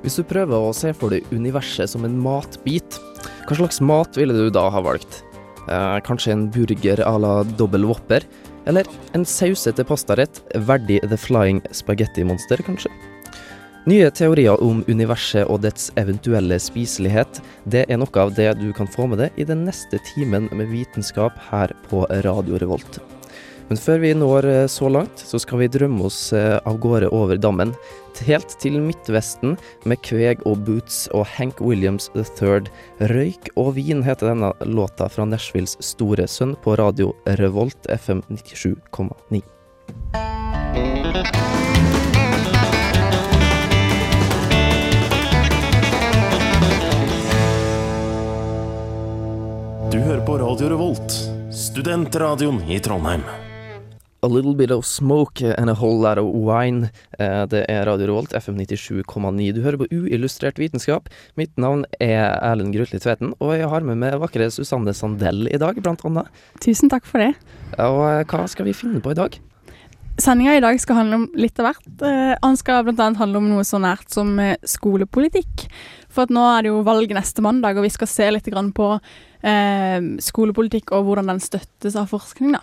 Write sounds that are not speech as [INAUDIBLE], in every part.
Hvis du prøver å se for deg universet som en matbit, hva slags mat ville du da ha valgt? Eh, kanskje en burger à la dobbel whopper? Eller en sausete pastarett verdig The Flying Spaghetti Monster, kanskje? Nye teorier om universet og dets eventuelle spiselighet, det er noe av det du kan få med deg i den neste timen med vitenskap her på Radio Revolt. Men før vi når eh, så langt, så skal vi drømme oss eh, av gårde over dammen. Helt til Midtvesten med Kveg og Boots og Hank Williams III. Røyk og vin heter denne låta fra Nashvilles store sønn på radio Revolt FM 97,9. Du hører på Radio Revolt, studentradioen i Trondheim. A little bit of smoke and a whole lot of wine. Eh, Det er Radio Rolt, FM 97,9. Du hører på Uillustrert vitenskap. Mitt navn er Erlend Grutli Tveten, og jeg har med meg vakre Susanne Sandell i dag, blant annet. Tusen takk for det. Og eh, hva skal vi finne på i dag? Sendinga i dag skal handle om litt av hvert. Eh, Han skal bl.a. handle om noe så nært som eh, skolepolitikk. For nå er det jo valg neste mandag, og vi skal se litt grann på eh, skolepolitikk og hvordan den støttes av forskning. da.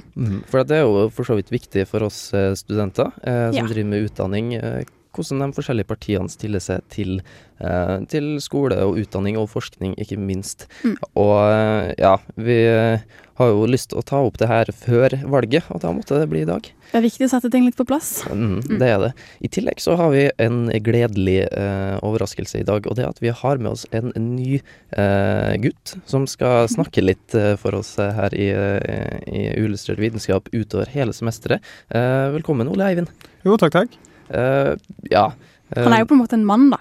For det er jo for så vidt viktig for oss eh, studenter eh, som Ja. driver med utdanning, eh, hvordan de forskjellige partiene stiller seg til, eh, til skole og utdanning og forskning, ikke minst. Mm. Og eh, ja, vi eh, har jo lyst til å ta opp det her før valget, og da måtte det bli i dag. Det er viktig å sette ting litt på plass. Mm, det er det. I tillegg så har vi en gledelig eh, overraskelse i dag, og det er at vi har med oss en ny eh, gutt som skal snakke litt eh, for oss her i, i Uillustrert vitenskap utover hele semesteret. Eh, velkommen, Ole Eivind. Jo, takk, takk. Eh, ja. eh, Han er jo på en måte en mann, da.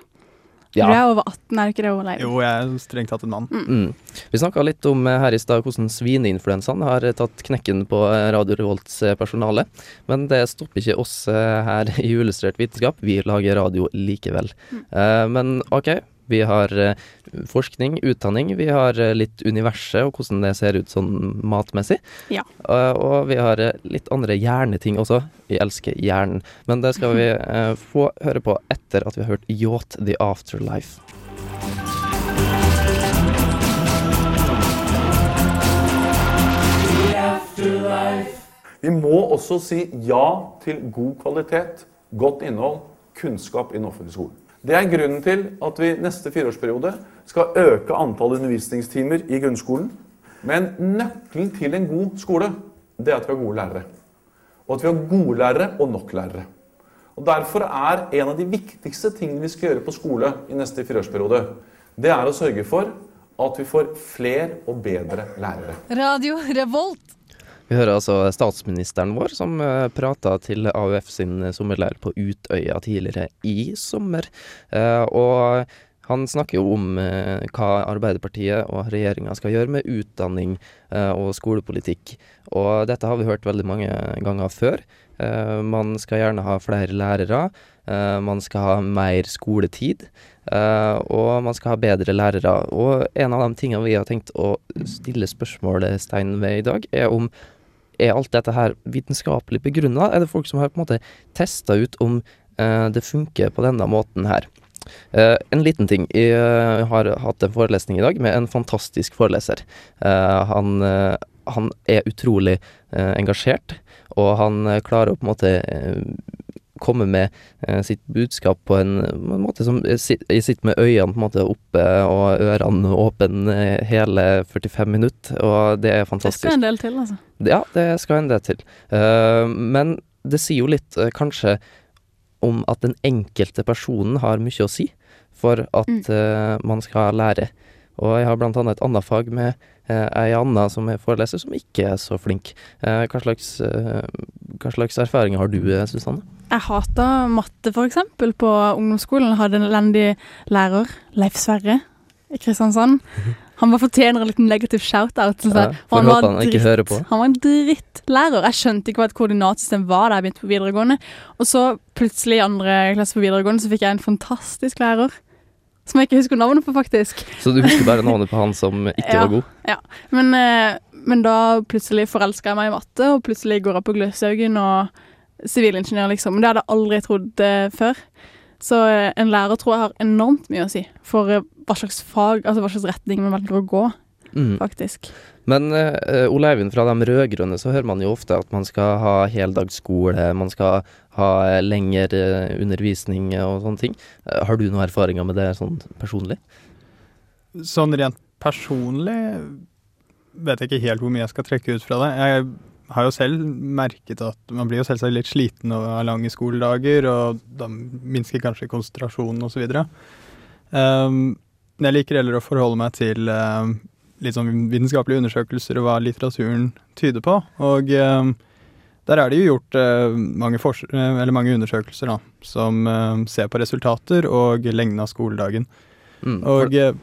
ja. Du er over 18, er du ikke det, Ole? Jo, jeg er strengt tatt en mann. Mm. Vi snakka litt om eh, her i stad hvordan svineinfluensaen har tatt knekken på Radio Revolts personale. Men det stopper ikke oss her i Illustrert vitenskap. Vi lager radio likevel. Eh, Men OK, vi har eh, forskning, utdanning. Vi har eh, litt universet og hvordan det ser ut sånn matmessig. Ja. Eh, Og vi har litt andre hjerneting også. Vi elsker hjernen. Men det skal vi få høre på etter at vi har hørt Yacht The Afterlife. Vi må også si ja til god kvalitet, godt innhold, kunnskap i den offentlige skolen. Det er grunnen til at vi neste fireårsperiode skal øke antallet undervisningstimer i grunnskolen. Men nøkkelen til en god skole, det er at vi har gode lærere. Og at vi har gode lærere og nok lærere. Og Derfor er en av de viktigste tingene vi skal gjøre på skole i neste fireårsperiode, det er å sørge for at vi får flere og bedre lærere. Radio Revolt. Vi hører altså statsministeren vår som uh, prata til AUF sin eh, sommerleir på Utøya tidligere i sommer. Eh, og han snakker jo om eh, hva Arbeiderpartiet og regjeringa skal gjøre med utdanning eh, og skolepolitikk. Og dette har vi hørt veldig mange ganger før. Eh, man skal gjerne ha flere lærere. eh, man skal ha mer skoletid. eh, og man skal ha bedre lærere. Og en av de tingene vi har tenkt å stille spørsmålstegn ved i dag, er om er alt dette her vitenskapelig begrunna? Er det folk som har på en måte testa ut om eh, det funker på denne måten her? Eh, en liten ting. Jeg eh, har hatt en forelesning i dag med en fantastisk foreleser. Eh, han, eh, han er utrolig eh, engasjert, og han klarer å på en måte komme med eh, sitt budskap på en, på en måte som Jeg sitter med øynene på en måte oppe og ørene åpne hele 45 minutter, og det er fantastisk. Det skal en del til, altså. Ja, det skal en det til. Eh, men det sier jo litt eh, kanskje om at den enkelte personen har mye å si for at Mm. eh, man skal lære. Og jeg har blant annet et annet fag med eh, ei anna som er foreleser, som ikke er så flink. Eh, hva, slags, eh, hva slags erfaringer har du, Susanne? Jeg hata matte, for eksempel, på ungdomsskolen. Hadde en elendig lærer, Leif Sverre, i Kristiansand. Han bare fortjener en liten negativ shout-out. Ja, For han var han ikke hører på. Han var en drittlærer. Jeg skjønte ikke hva et koordinatsystem var da jeg begynte på videregående. Og så plutselig i andre klasse på videregående så fikk jeg en fantastisk lærer. Som jeg ikke husker navnet på, faktisk. Så du husker bare [LAUGHS] navnet på han som ikke Ja. var god? Men, eh, men da plutselig forelska jeg meg i matte, og plutselig går jeg på Gløshaugen og sivilingeniør, liksom. Men det hadde jeg aldri trodd eh, før. Så eh, en lærer tror jeg har enormt mye å si for hva slags fag, altså hva slags retning man velger å gå, Mm. faktisk. Men uh, Ole Eivind, fra de rød-grønne så hører man jo ofte at man skal ha heldagsskole, man skal ha eh, lengre eh, undervisning og sånne ting. Har du noen erfaringer med det sånn personlig? Sånn rent personlig vet jeg ikke helt hvor mye jeg skal trekke ut fra det. Jeg har jo selv merket at man blir jo selvsagt litt sliten av lange skoledager, og da minsker kanskje konsentrasjonen osv. Um, men jeg liker heller å forholde meg til um, litt sånn vitenskapelige undersøkelser og hva litteraturen tyder på. Og um, der er det jo gjort uh, mange, eh, eller mange undersøkelser da, som um, ser på resultater og lengden av skoledagen. Mm. Og for,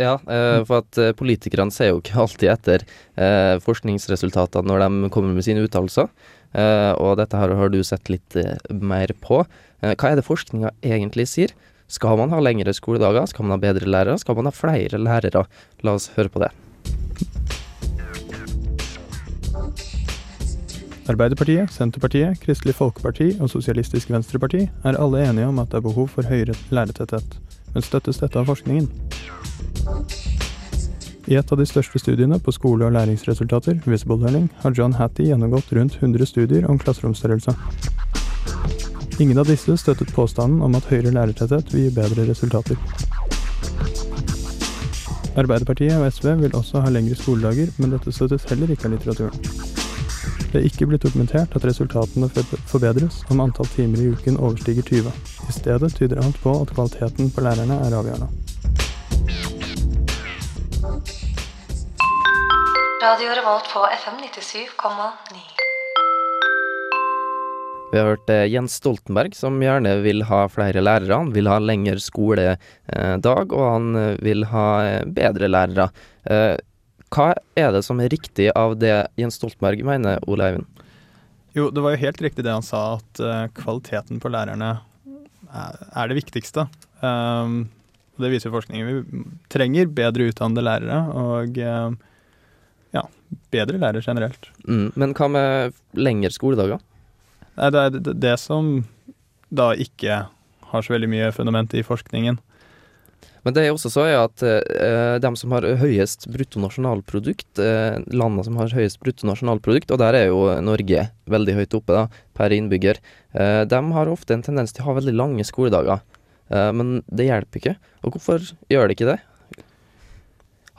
ja, eh, for at eh, politikerne ser jo ikke alltid etter eh, forskningsresultatene når de kommer med sine uttalelser. Eh, og dette her har du sett litt eh, mer på. Eh, hva er det forskninga egentlig sier? Skal man ha lengre skoledager? Skal man ha bedre lærere? Skal man ha flere lærere? La oss høre på det. Arbeiderpartiet, Senterpartiet, Kristelig Folkeparti og Sosialistisk Venstreparti er alle enige om at det er behov for høyere lærertetthet, men støttes dette av forskningen? I et av de største studiene på skole- og læringsresultater, Visible Learning, har John Hattie gjennomgått rundt 100 studier om klasseromsstørrelse. Ingen av disse støttet påstanden om at høyere lærertetthet vil gi bedre resultater. Arbeiderpartiet og SV vil også ha lengre skoledager, men dette støttes heller ikke av litteraturen. Det er ikke blitt dokumentert at resultatene forbedres om antall timer i uken overstiger 20. I stedet tyder alt på at kvaliteten på lærerne er avgjørende. Radio Revolt på FM 97,9. Vi har hørt eh, Jens Stoltenberg, som gjerne vil ha flere lærere. Han vil ha lengre skoledag, og han eh, vil ha eh, bedre lærere. Eh, hva er det som er riktig av det Jens Stoltenberg mener, Ole Eivind? Jo, det var jo helt riktig det han sa, at eh, kvaliteten på lærerne er, det viktigste. Um, det viser forskningen. Vi trenger bedre utdannede lærere, og ja, bedre lærere generelt. Mm. Men hva med lengre skoledager? Nei, det er det, som da ikke har så veldig mye fundament i forskningen. Men det er også så at eh, de som har høyest bruttonasjonalprodukt, eh, landene som har høyest bruttonasjonalprodukt, og der er jo Norge veldig høyt oppe da, per innbygger, eh, de har ofte en tendens til å ha veldig lange skoledager. Eh, men det hjelper ikke. Og hvorfor gjør det ikke det?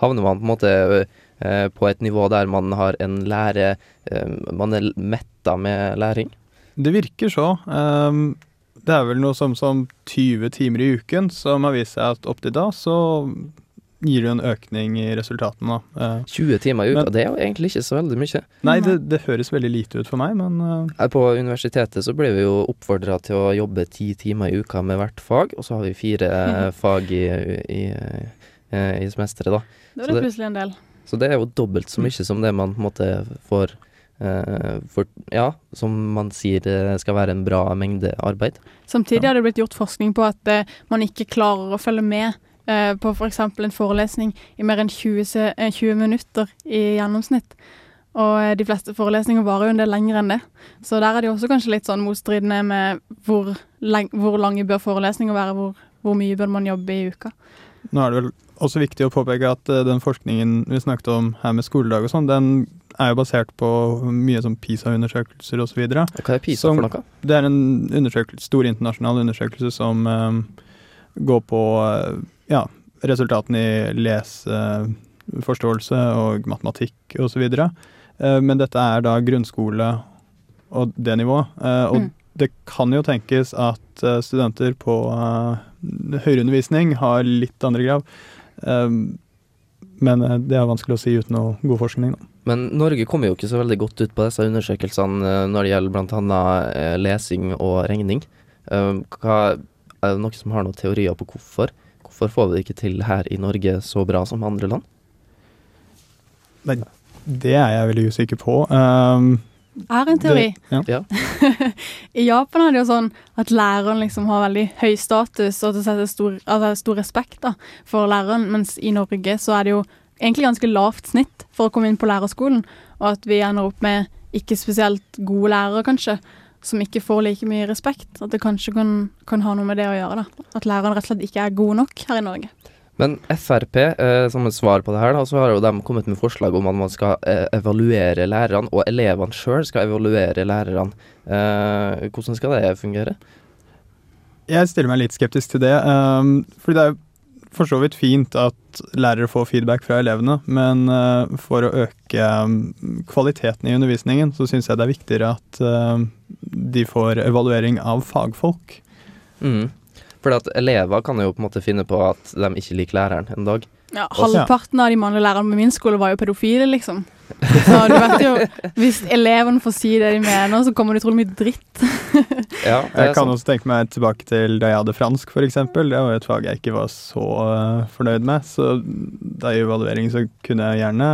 Havner man på en måte på et nivå der man har en lære Man er metta med læring? Det virker så. Um, det er vel noe som, som 20 timer i uken som har vist seg at opp til da så gir det en økning i resultatene. Uh, 20 timer i uka, Men- det er jo egentlig ikke så veldig mye. nei, det, det høres veldig lite ut for meg, men uh, Her på universitetet så blir vi jo oppfordra til å jobbe ti timer i uka med hvert fag, og så har vi fire [LAUGHS] fag i, i, i, i semesteret, da. Det Så var det det- plutselig en del. Så det er jo dobbelt så mye som det man på en måte får for, Ja, som man sier eh, skal være en bra mengde arbeid. Samtidig har det blitt gjort forskning på at eh, man ikke klarer å følge med eh, på f.eks. en forelesning i mer enn 20, eh, 20 minutter i gjennomsnitt. Og eh, de fleste forelesninger varer jo en del lenger enn det. Så der er det jo også kanskje litt sånn motstridende med hvor, lang, hvor lange bør forelesninger være, hvor, hvor mye bør man jobbe i uka. nå er det vel også viktig å påpeke at uh, den forskningen vi snakket om her med skoledag og sånn, den er jo basert på mye sånn PISA-undersøkelser osv. Og hva er PISA Som- for noe? Det er en undersøkelse, stor internasjonal undersøkelse som eh, går på eh, ja, resultatene i leseforståelse og matematikk osv. Uh, men dette er da grunnskole og det nivået. Uh, og Mm. det kan jo tenkes at eh, studenter på uh, høyere undervisning har litt andre krav. Um, Men eh, det er vanskelig å si uten noe god forskning. Da. Men Norge kommer jo ikke så veldig godt ut på disse undersøkelsene eh, når det gjelder bl.a. Eh, lesing og regning. Eh, hva, er det noen som har noen teorier på hvorfor? Hvorfor får vi det ikke til her i Norge så bra som andre land? Nei, det er jeg veldig usikker på. Um, Jeg har en teori. Det, ja. Ja. [LAUGHS] I Japan er det jo sånn at læreren liksom har veldig høy status og det er stor, altså stor respekt da, for læreren, mens i Norge så er det jo egentlig ganske lavt snitt for å komme inn på lærerskolen, og at vi ender opp med ikke spesielt gode lærere, kanskje, som ikke får like mye respekt. At det kanskje kan, kan ha noe med det å gjøre, da. At læreren rett og slett ikke er gode nok her i Norge. Men Frp, eh, som et svar på det her, da, så har jo de kommet med forslag om at man skal eh, evaluere lærerne, og elevene sjøl skal evaluere lærerne. Eh, hvordan skal det fungere? Jeg stiller meg litt skeptisk til det. Um, fordi det er jo for så vidt fint at lærere får feedback fra elevene, men uh, for å øke um, kvaliteten i undervisningen, så syns jeg det er viktigere at uh, de får evaluering av fagfolk. Mm. Fordi at elever kan jo på en måte finne på at de ikke liker læreren en dag. Ja, halvparten av de mannlige lærerne på min skole var jo pedofile, liksom. Så du vet jo, hvis elevene får si det de mener, så kommer det utrolig mye dritt. [LAUGHS] Ja, Jeg kan også tenke meg tilbake til da jeg hadde fransk, f.eks. Det var et fag jeg ikke var så uh, fornøyd med. Så da i evaluering så kunne jeg gjerne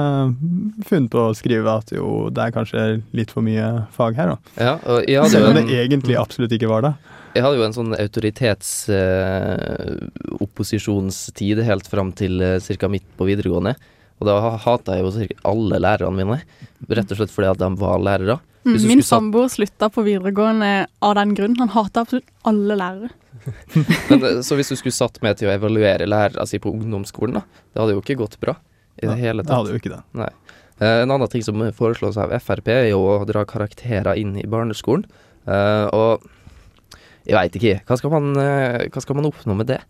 funnet på å skrive at jo, det er kanskje litt for mye fag her, da. Ja, og jeg hadde Selv om det egentlig absolutt ikke var det. jeg hadde jo en sånn autoritetsopposisjonstid helt fram til eh, ca. midt på videregående. Og da hata jeg jo sikkert alle lærerne mine, rett og slett fordi at de var lærere. Mm, Hvis Min samboer slutta på videregående av den grunn. Han hata absolutt alle lærere. [LAUGHS] Men, eh, så hvis du skulle satt meg til å evaluere lærere si på ungdomsskolen, da, det hadde jo ikke gått bra i det ja, hele Det hadde jo ikke det. Nei. en annen ting som foreslås av Frp, er jo å dra karakterer inn i barneskolen. Eh, og jeg veit ikke, hva skal, man, eh, hva skal man oppnå med det?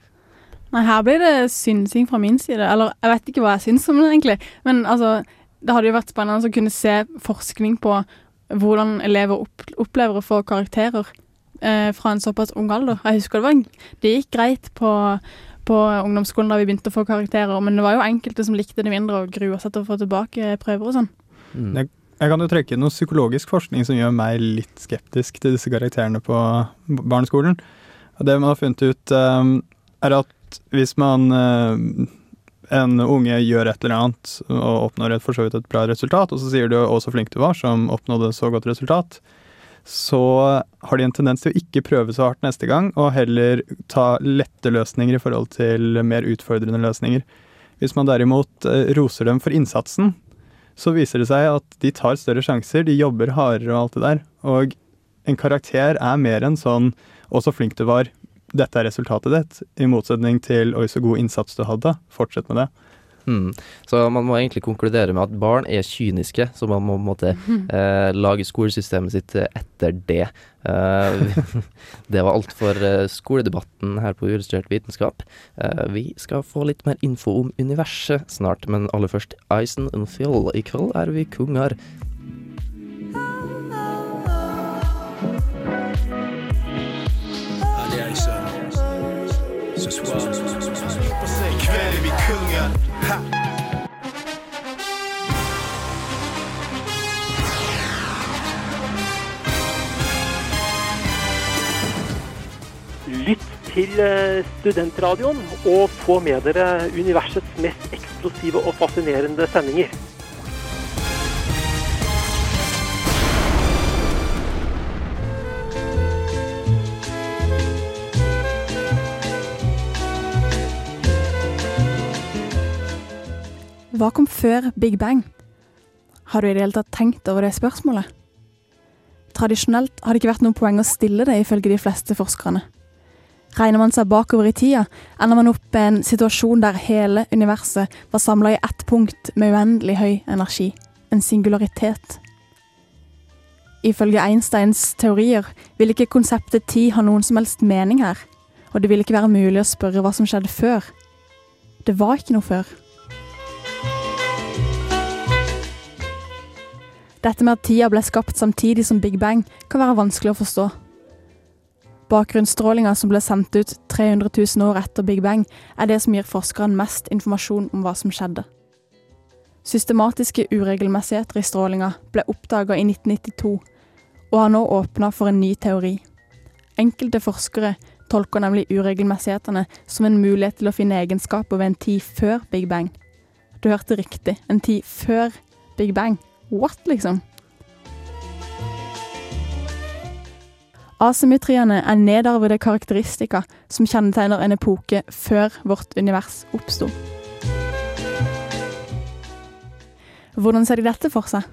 Nei, her blir det synsing fra min side. Eller jeg vet ikke hva jeg syns om det, egentlig. Men altså, det hadde jo vært spennende å kunne se forskning på hvordan elever opp, opplever å få karakterer eh, fra en såpass ung alder. Jeg husker det, var, det gikk greit på, på ungdomsskolen da vi begynte å få karakterer, men det var jo enkelte som likte det mindre og grua seg til å få tilbake prøver og sånn. Mm. Jeg, Jeg kan jo trekke inn noe psykologisk forskning som gjør meg litt skeptisk til disse karakterene på barneskolen. Og det man har funnet ut, um, er at hvis man um, en unge gjør et eller annet og oppnår et for så vidt et bra resultat, og så sier du 'å, så flink du var', som oppnådde så godt resultat, så har de en tendens til å ikke prøve så hardt neste gang, og heller ta lette løsninger i forhold til mer utfordrende løsninger. Hvis man derimot eh, roser dem for innsatsen, så viser det seg at de tar større sjanser, de jobber hardere og alt det der. Og en karakter er mer enn sånn 'å, så flink du var', dette er resultatet ditt, i motsetning til 'oi, så god innsats du hadde', fortsett med det. Mm. Så man må egentlig konkludere med at barn er kyniske, så man må på en måte [LAUGHS] eh, lage skolesystemet sitt eh, etter det. Eh, [LAUGHS] det var alt for eh, skoledebatten her på Uillustrert vitenskap. Eh, vi skal få litt mer info om universet snart, men aller først Ison and Phil. I kveld er vi konger. Lytt til eh, studentradioen og få med dere universets mest eksplosive og fascinerende sendinger. Hva kom før Big Bang? Har du i det hele tatt tenkt over det spørsmålet? Tradisjonelt har det ikke vært noe poeng å stille det, ifølge de fleste forskerne. Regner man seg bakover i tida, ender man opp med en situasjon der hele universet var samla i ett punkt med uendelig høy energi, en singularitet. Ifølge Einsteins teorier vil ikke konseptet tid ha noen som helst mening her, og det vil ikke være mulig å spørre hva som skjedde før. Det var ikke noe før. Dette med at tida ble skapt samtidig som Big Bang, kan være vanskelig å forstå. Bakgrunnsstrålinga som ble sendt ut 300 000 år etter Big Bang, er det som gir forskerne mest informasjon om hva som skjedde. Systematiske uregelmessigheter i strålinga ble oppdaga i 1992, og har nå åpna for en ny teori. Enkelte forskere tolker nemlig uregelmessighetene som en mulighet til å finne egenskaper ved en tid før Big Bang. Du hørte riktig, en tid før Big Bang. What, liksom? Asymmetriene er nedarvede karakteristika som kjennetegner en epoke før vårt univers oppsto. Hvordan ser de dette for seg?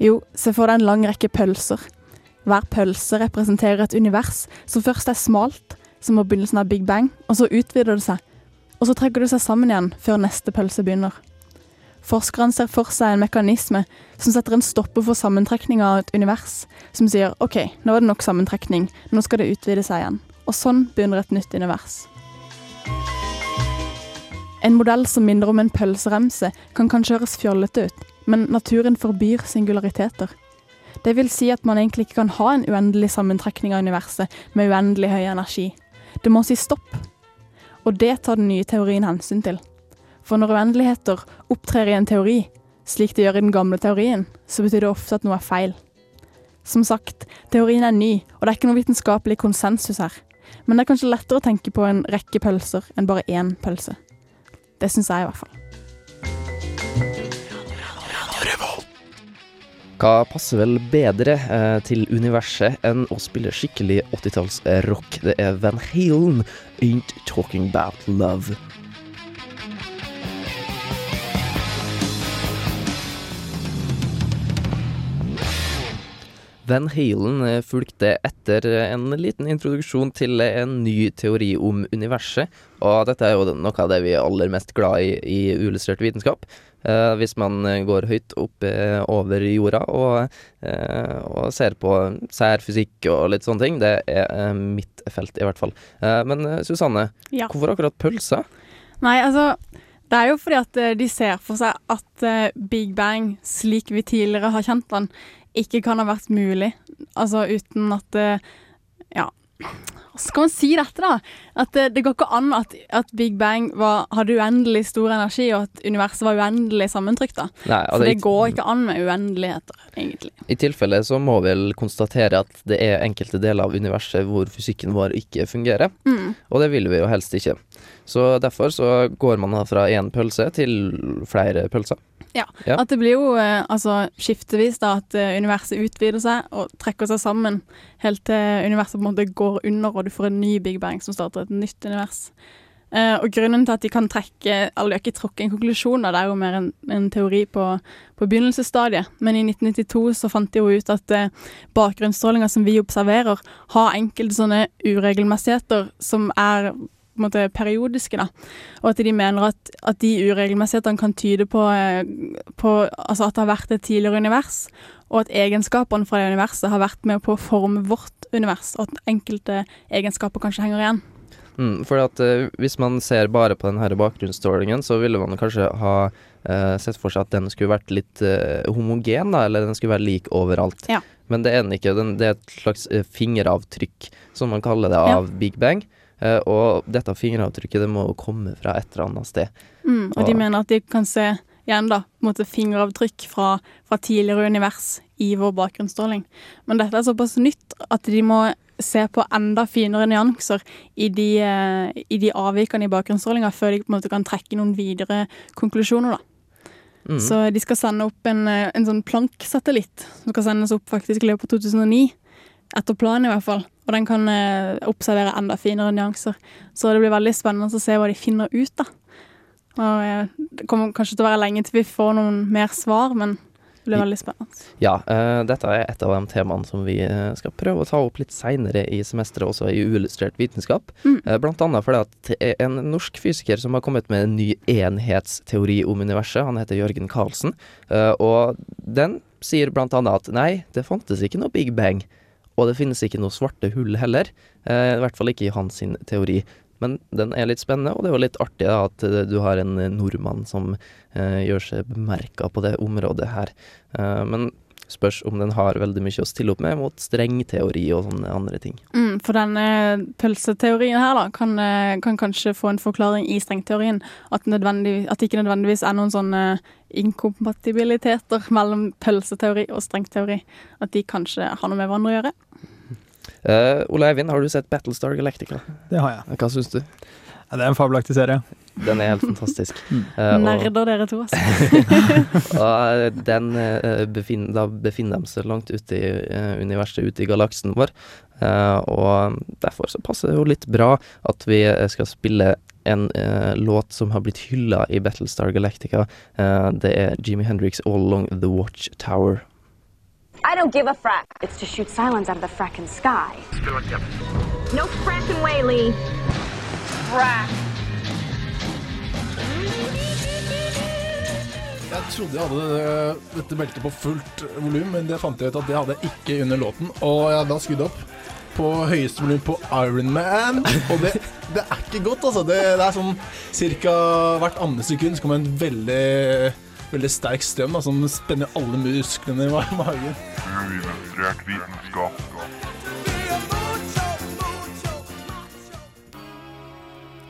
Jo, se for deg en lang rekke pølser. Hver pølse representerer et univers som først er smalt, som var begynnelsen av Big Bang, og så utvider det seg. Og så trekker det seg sammen igjen før neste pølse begynner. Forskerne ser for seg en mekanisme som setter en stopper for sammentrekninga av et univers, som sier OK, nå var det nok sammentrekning, nå skal det utvide seg igjen. Og sånn begynner et nytt univers. En modell som minner om en pølseremse, kan kanskje høres fjollete ut, men naturen forbyr singulariteter. Det vil si at man egentlig ikke kan ha en uendelig sammentrekning av universet med uendelig høy energi. Det må si stopp. Og det tar den nye teorien hensyn til. For når uendeligheter opptrer i en teori, slik det gjør i den gamle teorien, så betyr det ofte at noe er feil. Som sagt, teorien er ny, og det er ikke noe vitenskapelig konsensus her. Men det er kanskje lettere å tenke på en rekke pølser enn bare én pølse. Det syns jeg i hvert fall. Hva passer vel bedre eh, til universet enn å spille skikkelig 80-talls-rock? Det er Van Halen, 'Ain't Talking About Love'. Van Halen eh, fulgte etter en liten introduksjon til en ny teori om universet, og dette er jo noe av det vi er aller mest glad i i uillustrert vitenskap. Eh, hvis man går høyt opp eh, over jorda og, eh, og ser på særfysikk og litt sånne ting. Det er eh, mitt felt, i hvert fall. Eh, men eh, Susanne, Ja. hvorfor akkurat pølser? Nei, altså Det er jo fordi at eh, de ser for seg at eh, Big Bang, slik vi tidligere har kjent den, ikke kan ha vært mulig. Altså uten at eh, Ja, hvordan skal man si dette, da? At det, det går ikke an at, at Big Bang var, hadde uendelig stor energi, og at universet var uendelig sammentrykt. da. Nei, altså, så det går ikke an med uendeligheter, egentlig. I tilfelle så må vi vel konstatere at det er enkelte deler av universet hvor fysikken vår ikke fungerer, Mm. og det vil vi jo helst ikke. Så derfor så går man da fra én pølse til flere pølser. Ja. Ja. At det blir jo eh, altså skiftevis da, at eh, universet utvider seg og trekker seg sammen helt til universet på en måte går under og du får en ny Big Bang som starter et nytt univers. Eh, og grunnen til at de kan trekke Eller de har ikke trukket en konklusjon, da, det er jo mer en, en teori på, på begynnelsesstadiet. Men i 1992 så fant de jo ut at eh, bakgrunnsstrålinga som vi observerer, har enkelte sånne uregelmessigheter som er måte periodiske, da. Og at de mener at, at de uregelmessighetene kan tyde på, eh, på altså at det har vært et tidligere univers, og at egenskapene fra det universet har vært med på å forme vårt univers, og at enkelte egenskaper kanskje henger igjen. Mm, for at uh, hvis man ser bare på denne bakgrunnsstrålingen, så ville man kanskje ha uh, sett for seg at den skulle vært litt uh, homogen, da, eller den skulle være lik overalt. Ja. Men det er den ikke. Den, det er et slags fingeravtrykk, som man kaller det, Ja. av Big Bang. Eh, og dette fingeravtrykket det må komme fra et eller annet sted. Mm, og de mener at de kan se igjen da, fingeravtrykk fra, fra tidligere univers i vår bakgrunnsstråling. Men dette er såpass nytt at de må se på enda finere nyanser i de, eh, i de avvikene i bakgrunnsstrålinga før de på en måte kan trekke noen videre konklusjoner. da. Mm. Så de skal sende opp en, eh, en sånn Planck-satellitt, som skal sendes opp faktisk i løpet av 2009. Etter planen, i hvert fall. Og den kan eh, observere enda finere nyanser. Så det blir veldig spennende å se hva de finner ut, da. Og eh, det kommer kanskje til å være lenge til vi får noen mer svar, men det blir veldig spennende. Ja, eh, dette er et av de temaene som vi skal prøve å ta opp litt seinere i semesteret, også i uillustrert vitenskap. Mm. Eh, blant annet fordi at en norsk fysiker som har kommet med en ny enhetsteori om universet. Han heter Jørgen Karlsen, eh, og den sier blant annet at nei, det fantes ikke noe Big Bang. Og det finnes ikke noe svarte hull heller, eh, i hvert fall ikke i hans teori. Men den er litt spennende, og det er jo litt artig da, at eh, du har en eh, nordmann som gjør seg bemerka på det området her. Men spørs om den har veldig mye å stille opp med mot strengteori og sånne andre ting. Mm, for denne pølseteorien her da, kan, eh, kan kanskje få en forklaring i strengteorien. At, at det ikke nødvendigvis er noen sånne inkompatibiliteter [LAUGHS] mellom pølseteori og strengteori. At de kanskje har noe med hverandre å gjøre. Uh, Ole Eivind, har du sett Battlestar Galactica? Det har jeg. Hva syns du? Ja, det er en fabelaktig serie. Den er helt fantastisk. Uh, [LAUGHS] og- Nerder dere to, altså. [LAUGHS] og eh, den uh, befinner, da befinner de seg langt ute i uh, universet, ute i galaksen vår. Eh, og derfor så passer det jo litt bra at vi eh, skal spille en eh, låt som har blitt hylla i Battlestar Galactica. Eh, det er Jimmy Hendrix All Along The Watch Tower. I don't give a frack. It's to shoot silence out of the frackin' sky. No frackin' way, Lee. Frack. Jeg trodde jeg hadde dette beltet på fullt volum, men det fant jeg ut at det hadde jeg ikke under låten. Og jeg hadde da skrudd opp på høyeste volum på Iron Man, og det, det er ikke godt, altså. Det, det er sånn ca. hvert andre sekund så kommer en veldig, veldig sterk strøm da, som spenner alle musklene i ma- magen. Uillustrert vitenskap.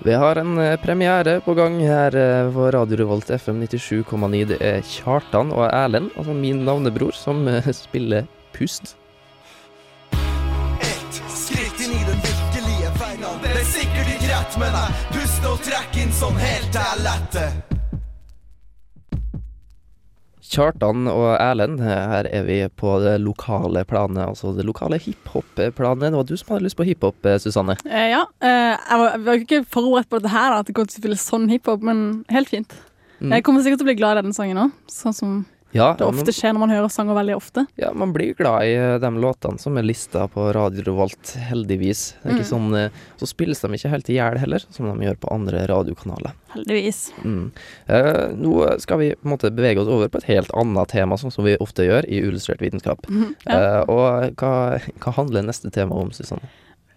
Vi har en eh, premiere på gang her eh, på Radio Revolt FM 97,9. Det er Kjartan og Erlend, altså min navnebror, som eh, spiller Pust. Skritt inn i den virkelige verden. Det er sikkert ikke rett, men jeg puster og trekker inn sånn helt til jeg letter. Kjartan og Erlend, her er vi på det lokale planet, altså det lokale hiphop-planet. Det var du som hadde lyst på hiphop, eh, Susanne. Eh, ja. eh, jeg var, jeg var ikke forberedt på dette her, at det kom til å spille sånn hiphop, men helt fint. Mm. Jeg kommer sikkert til å bli glad i denne sangen òg, sånn som Ja, det ofte skjer når man hører sanger veldig ofte. Ja, man blir glad i eh, de låtene som er lista på Radio Revolt, heldigvis. Mm. sånn, eh, Så spilles de ikke helt i hjel heller, som de gjør på andre radiokanaler. Heldigvis. Mm. Eh, nå skal vi på en måte bevege oss over på et helt annet tema, sånn som vi ofte gjør i Illustrert vitenskap. Mm, [LAUGHS] ja. Eh, og hva, hva handler neste tema om, Susanne?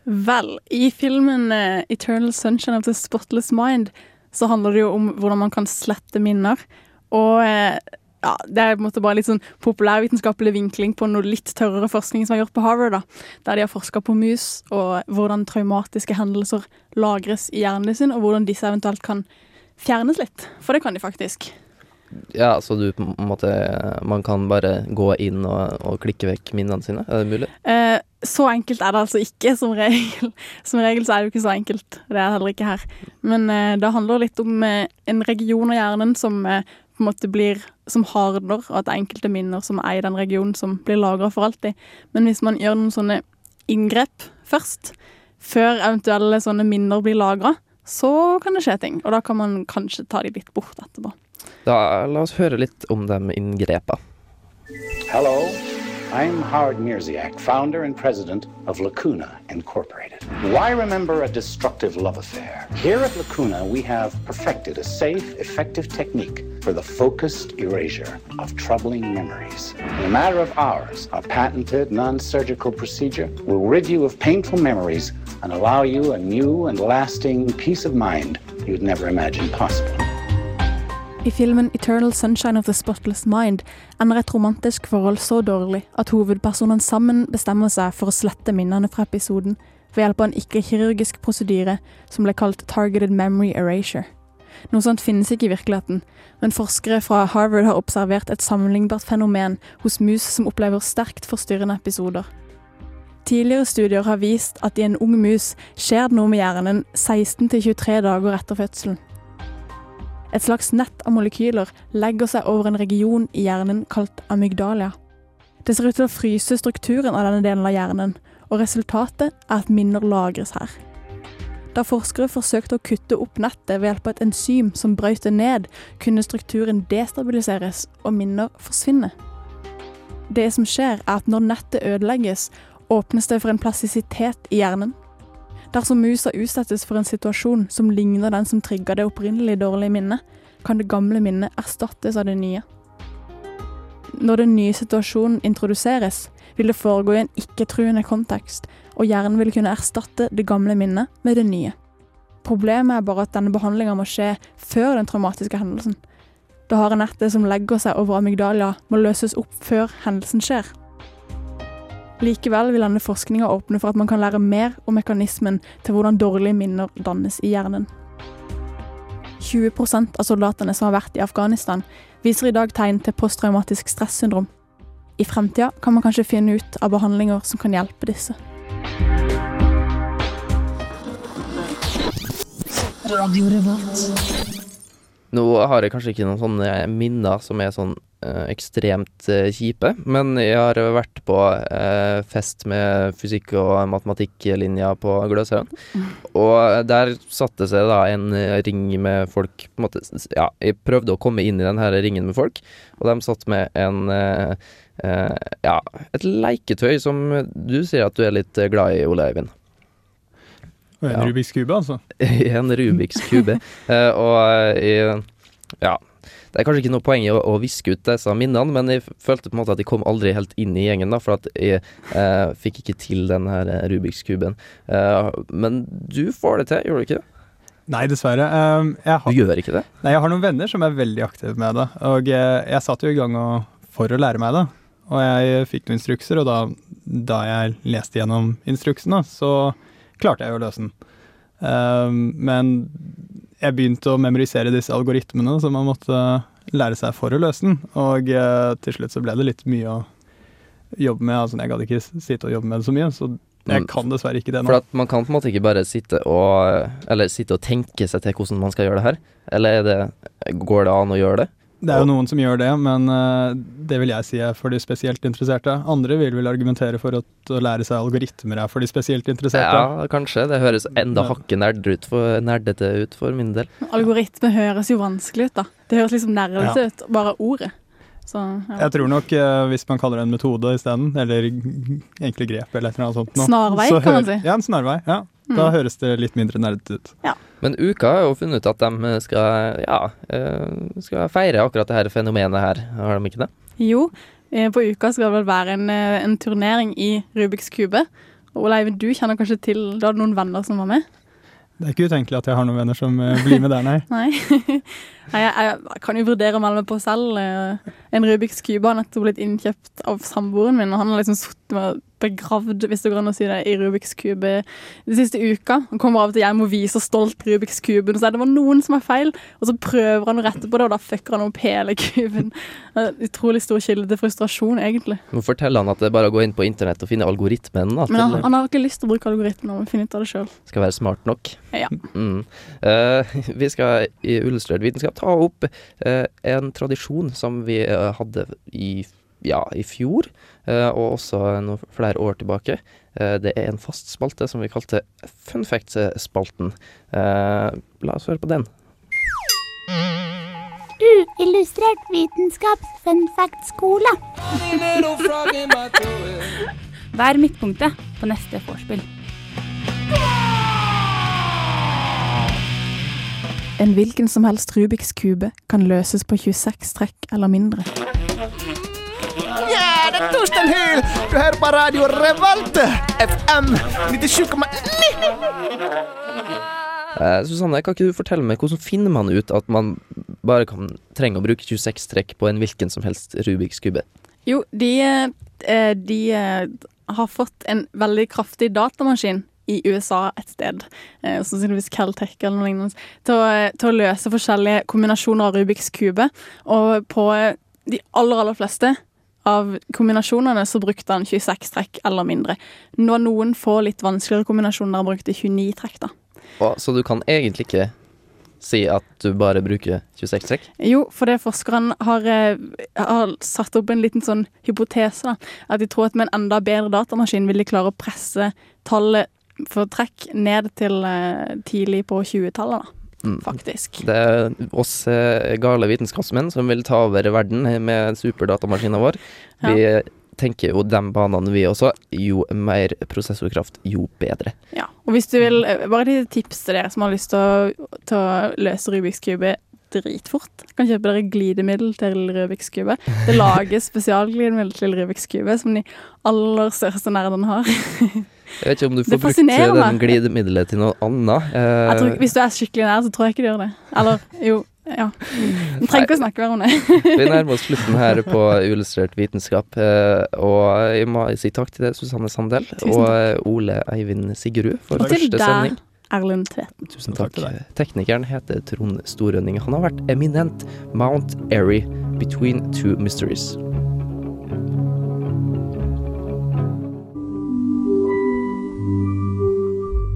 Vel, i filmen eh, 'Eternal Sunshine of the Spotless Mind' så handler det jo om hvordan man kan slette minner. Og eh, ja, det er på en måte bare litt sånn populærvitenskapelig vinkling på noe litt tørrere forskning som er gjort på Harvard, da. Der de har forska på mus og hvordan traumatiske hendelser lagres i hjernen sin, og hvordan disse eventuelt kan fjernes litt. For det kan de faktisk. Ja, så du på en måte Man kan bare gå inn og, og klikke vekk minnene sine? Er det mulig? Eh, så enkelt er det altså ikke, som regel. Som regel så er det jo ikke så enkelt. Det er det heller ikke her. Men eh, det handler litt om eh, en region av hjernen som eh, på en måte blir som hardner, og at det er enkelte minner som er i den regionen som blir lagra for alltid. Men hvis man gjør noen sånne inngrep først, før eventuelle sånne minner blir lagra, så kan det skje ting. Og da kan man kanskje ta de litt bort etterpå. Da La oss høre litt om de inngrepa. Hello, I'm Howard Mirziak, founder and president of Lacuna Incorporated. Why remember a destructive love affair? Here at Lacuna, we have perfected a safe, effective technique for the focused erasure of troubling memories. In a matter of hours, our patented non surgical procedure will rid you of painful memories and allow you a new and lasting peace of mind you'd never imagined possible. I filmen 'Eternal Sunshine of the Spotless Mind' ender et romantisk forhold så dårlig at hovedpersonene sammen bestemmer seg for å slette minnene fra episoden ved hjelp av en ikke-kirurgisk prosedyre som ble kalt 'targeted memory erasure'. Noe sånt finnes ikke i virkeligheten, men forskere fra Harvard har observert et sammenlignbart fenomen hos mus som opplever sterkt forstyrrende episoder. Tidligere studier har vist at i en ung mus skjer det noe med hjernen 16-23 dager etter fødselen. Et slags nett av molekyler legger seg over en region i hjernen kalt amygdalia. Det ser ut til å fryse strukturen av denne delen av hjernen, og resultatet er at minner lagres her. Da forskere forsøkte å kutte opp nettet ved hjelp av et enzym som brøt det ned, kunne strukturen destabiliseres og minner forsvinne. Det som skjer, er at når nettet ødelegges, åpnes det for en plastisitet i hjernen. Dersom musa utsettes for en situasjon som ligner den som trigga det opprinnelig dårlige minnet, kan det gamle minnet erstattes av det nye. Når den nye situasjonen introduseres, vil det foregå i en ikke-truende kontekst, og hjernen vil kunne erstatte det gamle minnet med det nye. Problemet er bare at denne behandlinga må skje før den traumatiske hendelsen. Det harde nettet som legger seg over amygdalia, må løses opp før hendelsen skjer. Likevel vil denne forskninga åpne for at man kan lære mer om mekanismen til hvordan dårlige minner dannes i hjernen. 20% av soldatene som har vært i Afghanistan, viser i dag tegn til posttraumatisk stressyndrom. I fremtida kan man kanskje finne ut av behandlinger som kan hjelpe disse. Radio Revolt. Nå har jeg kanskje ikke noen sånne minner som er sånn eh, ekstremt eh, kjipe, men jeg har vært på eh, fest med fysikk- og matematikklinja på Gløshaugen. Og der satte seg da en eh, ring med folk på en måte, Ja, jeg prøvde å komme inn i den her ringen med folk, og de satt med en eh, Ja, et leketøy som du sier at du er litt eh, glad i, Ole Eivind. Og en Ja. Rubiks kube, altså. [LAUGHS] en Rubiks kube. Eh, og eh, jeg, ja. Det er kanskje ikke noe poeng i å, å viske ut disse minnene, men jeg følte på en måte at jeg kom aldri helt inn i gjengen, da, for at jeg eh, fikk ikke til den her eh, Rubiks kuben. Eh, men du får det til, gjør du ikke det? Nei, dessverre. Jeg har, Du gjør ikke det? Nei, jeg har noen venner som er veldig aktive med det. Og eh, jeg satt jo i gang og, for å lære meg det. Og jeg fikk noen instrukser, og da, da jeg leste gjennom instruksene, så klarte jeg å løse den. Um, men jeg begynte å memorisere disse algoritmene som man måtte lære seg for å løse den. Og uh, til slutt så ble det litt mye å jobbe med. Altså, jeg gadd ikke sitte og jobbe med det så mye, så jeg Mm. kan dessverre ikke det nå. For at man kan på en måte ikke bare sitte og Eller sitte og tenke seg til hvordan man skal gjøre det her. Eller er det, går det an å gjøre det? Det er jo noen som gjør det, men eh, det vil jeg si er for de spesielt interesserte. Andre vil vel argumentere for at å lære seg algoritmer er for de spesielt interesserte. Ja, kanskje. Det høres enda hakket nerdete ut for, nerdete ut for min del. Algoritme høres jo vanskelig ut, da. Det høres liksom nerdete Ja. ut, bare ordet. Så, ja. Jeg tror nok eh, hvis man kaller det en metode isteden, eller enkle grep eller et eller annet sånt. noe. Snarvei, så kan man si. Ja, en snarvei. Ja. Da Mm. høres det litt mindre nerdete ut. Men Uka har jo funnet ut at de skal, ja, eh, skal feire akkurat det her fenomenet her, har de ikke det? Jo, eh, på uka skal det vel være en, eh, en turnering i Rubiks kube. Og Ole du kjenner kanskje til Du hadde noen venner som var med? Det er ikke utenkelig at jeg har noen venner som blir med der, nei. [LAUGHS] Nei. Jeg, jeg kan jo vurdere å melde meg på selv. En Rubiks kube har nettopp blitt innkjøpt av samboeren min, og han har liksom sittet med begravd, hvis det går an å si det, i Rubiks kube de siste uka. Han kommer av og til hjem og viser stolt Rubiks kuben og sier det var noen som er feil, og så prøver han å rette på det, og da fucker han opp hele kuben. Utrolig stor kilde til frustrasjon, egentlig. Nå forteller han at det er bare å gå inn på internett og finne algoritmen. Da, Men han, han har ikke lyst til å bruke algoritmen, han må finne ut av det sjøl. skal være smart nok. Ja. Mm. Uh, [LAUGHS] vi skal i Illustrert vitenskap ta opp uh, en tradisjon som vi uh, hadde i, ja, i fjor, eh, og også noen flere år tilbake. Eh, det er en fast spalte som vi kalte Fun Facts-spalten. Eh, la oss høre på den. Uillustrert vitenskaps fun fact-skole. [LAUGHS] Vær midtpunktet på neste vorspiel. En hvilken som helst Rubiks kube kan løses på 26 trekk eller mindre. Ja, det er Torstein Hyl! Du hører på Radio Revolt! FM 97,9! Eh, Susanne, kan ikke du fortelle meg hvordan finner man ut at man bare kan trenge å bruke 26 trekk på en hvilken som helst Rubiks kube? Jo, de, eh, de eh, har fått en veldig kraftig datamaskin i USA et sted, eh, sannsynligvis Caltech eller noe lignende, til å, til å løse forskjellige kombinasjoner av Rubiks kube. Og på de aller, aller fleste av kombinasjonene så brukte han 26 trekk eller mindre. Nå noen få litt vanskeligere kombinasjoner brukte 29 trekk, da. Så du kan egentlig ikke si at du bare bruker 26 trekk? Jo, for det forskeren har, eh, har satt opp en liten sånn hypotese. da, At de tror at med en enda bedre datamaskin vil de klare å presse tallet for trekk ned til eh, tidlig på 20-tallet. Mm. Faktisk. Det er oss eh, gale vitenskapsmenn som vil ta over verden med superdatamaskinen vår. Vi tenker jo de banene vi også. Jo mer prosessorkraft, jo bedre. Ja, og hvis du vil, eh, Bare et tips til dere som har lyst til å, til å løse Rubiks kube dritfort. Kan kjøpe dere glidemiddel til Rubiks kube. Det lages [LAUGHS] spesialglidemiddel til Rubiks kube, som de aller største nerdene har. [LAUGHS] Jeg vet ikke om du får brukt fascinerer den glidemiddelet til noe annet. Jeg tror, Eh, hvis du er skikkelig nær, så tror jeg ikke du gjør det. Eller jo, Ja. Vi trenger ikke å snakke mer om det. [LAUGHS] Vi nærmer oss slutten her på Uillustrert vitenskap, eh, og jeg må si takk til deg, Susanne Sandel, og eh, Ole Eivind Sigerud for Og første sending. Erlend Tveten. Tusen takk. Teknikeren heter Trond Storønning. Han har vært eminent Mount Airy between two mysteries.